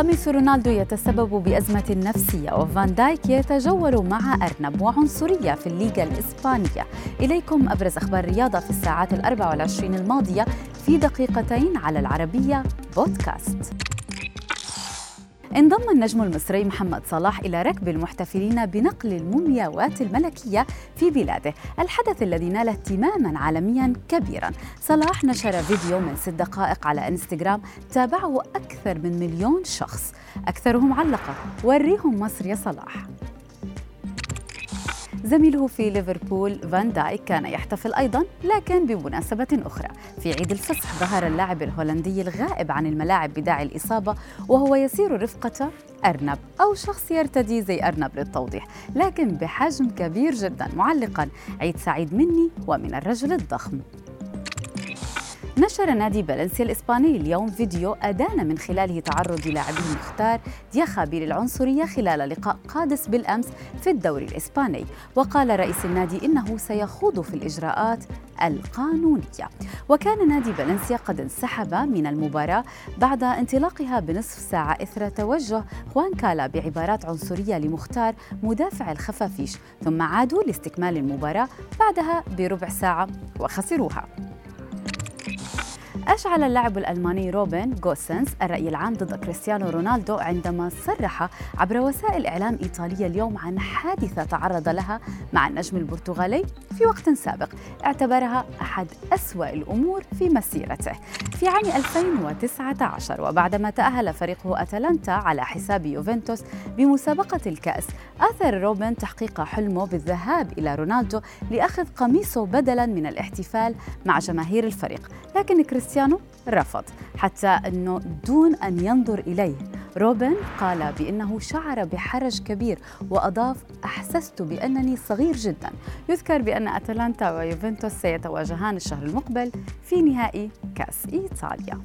قميص رونالدو يتسبب بأزمة نفسية وفان دايك يتجول مع أرنب وعنصرية في الليغا الإسبانية. إليكم أبرز أخبار الرياضة في الساعات الأربع والعشرين الماضية في دقيقتين على العربية بودكاست. انضم النجم المصري محمد صلاح إلى ركب المحتفلين بنقل المومياوات الملكية في بلاده الحدث الذي نال اهتماما عالميا كبيرا. صلاح نشر فيديو من ست دقائق على إنستغرام تابعه أكثر من مليون شخص. أكثرهم علق وريهم مصر يا صلاح. زميله في ليفربول فان دايك كان يحتفل أيضا لكن بمناسبة أخرى. في عيد الفصح ظهر اللاعب الهولندي الغائب عن الملاعب بداعي الإصابة وهو يسير رفقة أرنب أو شخص يرتدي زي أرنب للتوضيح. لكن بحجم كبير جدا معلقا. عيد سعيد مني ومن الرجل الضخم. نشر نادي فالنسيا الإسباني اليوم فيديو أدان من خلاله تعرض لاعبه المختار دياخابي للعنصرية خلال لقاء قادس بالأمس في الدوري الإسباني. وقال رئيس النادي إنه سيخوض في الإجراءات القانونية. وكان نادي فالنسيا قد انسحب من المباراة بعد انطلاقها بنصف ساعة إثر توجه خوان كالا بعبارات عنصرية لمختار مدافع الخفافيش ثم عادوا لاستكمال المباراة بعدها بربع ساعة وخسروها. Thank you. أشعل اللاعب الألماني روبن غوسنس الرأي العام ضد كريستيانو رونالدو عندما صرح عبر وسائل إعلام إيطالية اليوم عن حادثة تعرض لها مع النجم البرتغالي في وقت سابق. اعتبرها أحد أسوأ الأمور في مسيرته. في عام 2019 وبعدما تأهل فريقه أتلانتا على حساب يوفنتوس بمسابقة الكأس آثر روبن تحقيق حلمه بالذهاب إلى رونالدو لأخذ قميصه بدلا من الاحتفال مع جماهير الفريق. لكن كريستيانو رفض حتى أنه دون أن ينظر إليه. روبن قال بأنه شعر بحرج كبير وأضاف أحسست بأنني صغير جدا يذكر بأن أتلانتا ويوفنتوس سيتواجهان الشهر المقبل في نهائي كأس إيطاليا.